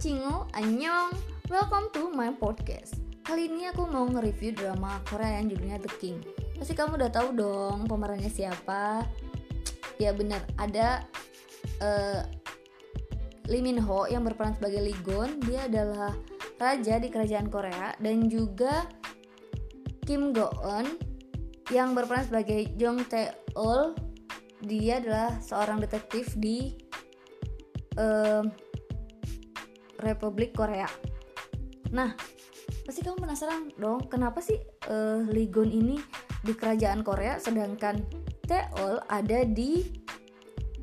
Cingu, Annyeong. Welcome to my podcast. Kali ini aku mau nge-review drama Korea yang judulnya The King. Pasti kamu udah tahu dong pemerannya siapa. Ya benar, ada uh, Lee Min Ho yang berperan sebagai Lee Gon. Dia adalah raja di kerajaan Korea Dan juga Kim Go Eun yang berperan sebagai Jong Tae Eul dia adalah seorang detektif di uh, Republik Korea. Nah, pasti kamu penasaran dong, kenapa sih uh, Ligon ini di kerajaan Korea sedangkan Teol ada di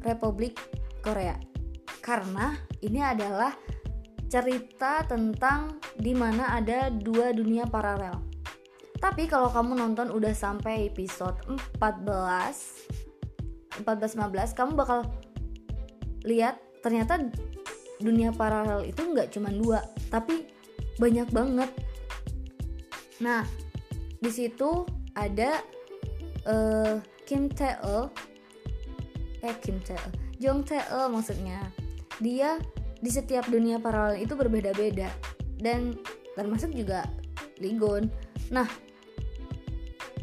Republik Korea? Karena ini adalah cerita tentang di mana ada dua dunia paralel. Tapi kalau kamu nonton udah sampai episode 14 14-15 kamu bakal lihat ternyata dunia paralel itu nggak cuma dua tapi banyak banget. Nah di situ ada uh, Kim Tae eh Kim Tae Jong Tae maksudnya. Dia di setiap dunia paralel itu berbeda-beda. Dan termasuk juga Ligon nah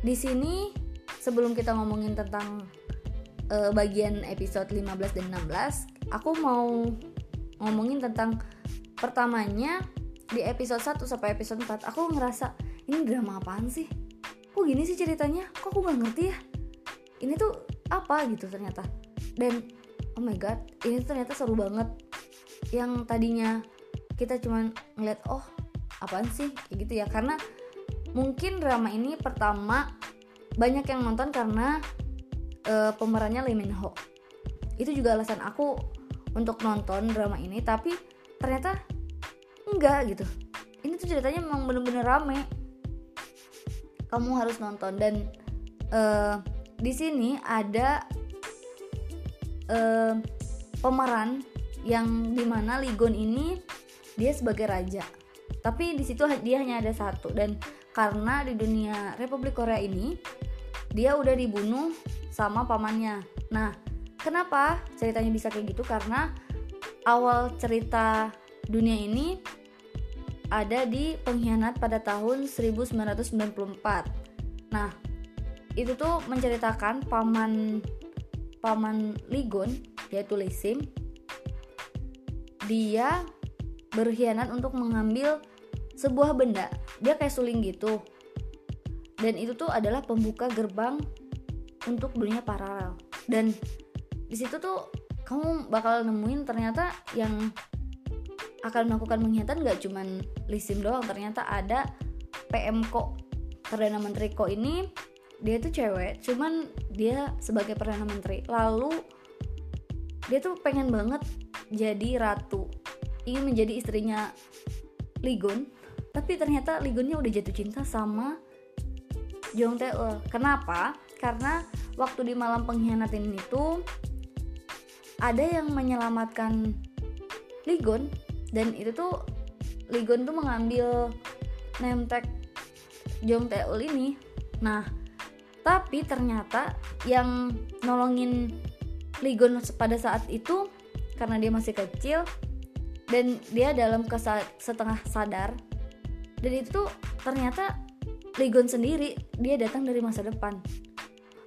di sini sebelum kita ngomongin tentang uh, bagian episode 15 dan 16 aku mau ngomongin tentang pertamanya di episode 1 sampai episode 4 aku ngerasa ini drama apaan sih? Kok gini sih ceritanya? Kok aku gak ngerti ya? Ini tuh apa gitu ternyata. Dan oh my god ini ternyata seru banget. Yang tadinya kita cuman ngeliat oh apaan sih? Kayak gitu ya. Karena mungkin drama ini pertama banyak yang nonton karena uh, pemerannya Lee Min Ho. Itu juga alasan aku untuk nonton drama ini tapi ternyata enggak gitu. Ini tuh ceritanya memang bener-bener rame. Kamu harus nonton dan uh, di sini ada uh, pemeran yang di mana Ligon ini dia sebagai raja. Tapi di situ dia hanya ada satu dan karena di dunia Republik Korea ini dia udah dibunuh sama pamannya. Nah Kenapa ceritanya bisa kayak gitu? Karena awal cerita dunia ini ada di pengkhianat pada tahun 1994. Nah, itu tuh menceritakan paman paman Ligon yaitu Lisim dia berkhianat untuk mengambil sebuah benda. Dia kayak suling gitu. Dan itu tuh adalah pembuka gerbang untuk dunia paralel. Dan di situ tuh kamu bakal nemuin ternyata yang akan melakukan pengkhianatan gak cuman Lisim doang. Ternyata ada PM Ko Perdana Menteri Ko ini dia tuh cewek cuman dia sebagai Perdana Menteri. Lalu dia tuh pengen banget jadi ratu. Ingin menjadi istrinya Ligon tapi ternyata Ligonnya udah jatuh cinta sama Jong Tae kenapa? Karena waktu di malam pengkhianatan itu ada yang menyelamatkan Ligon dan itu tuh Ligon tuh mengambil tag Jong ini. Nah tapi ternyata yang nolongin Ligon pada saat itu karena dia masih kecil dan dia dalam setengah sadar dan itu tuh ternyata Ligon sendiri dia datang dari masa depan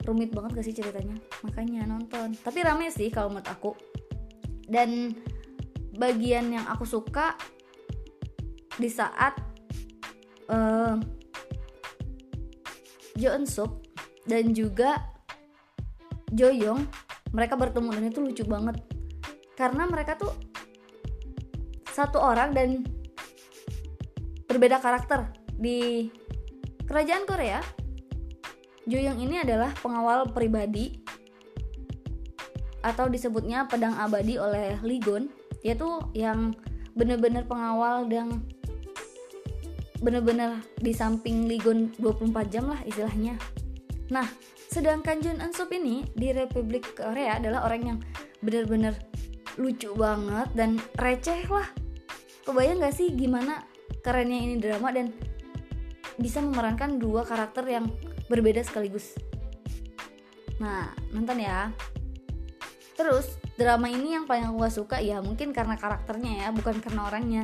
rumit banget gak sih ceritanya? Makanya nonton. Tapi rame sih kalau menurut aku. Dan bagian yang aku suka di saat uh, Jo Eun Suk dan juga Jo Young mereka bertemu dan itu lucu banget. Karena mereka tuh satu orang dan berbeda karakter di kerajaan Korea Joyoung ini adalah pengawal pribadi atau disebutnya pedang abadi oleh Ligon yaitu yang benar-benar pengawal dan benar-benar di samping Ligon 24 jam lah istilahnya. Nah, sedangkan Jun Eun Sup ini di Republik Korea adalah orang yang benar-benar lucu banget dan receh lah. Kebayang gak sih gimana kerennya ini drama dan bisa memerankan dua karakter yang berbeda sekaligus. Nah, nonton ya. terus drama ini yang paling aku suka ya mungkin karena karakternya ya bukan karena orangnya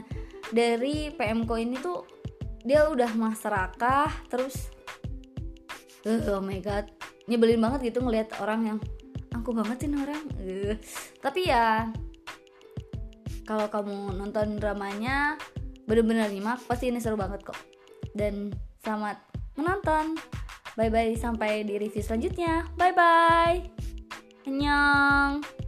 dari PMK ini tuh dia udah masyarakat terus uh, oh my god nyebelin banget gitu ngelihat orang yang aku banget sih orang uh. tapi ya kalau kamu nonton dramanya bener-bener nyimak pasti ini seru banget kok dan selamat menonton bye bye sampai di review selanjutnya. Bye bye annyeong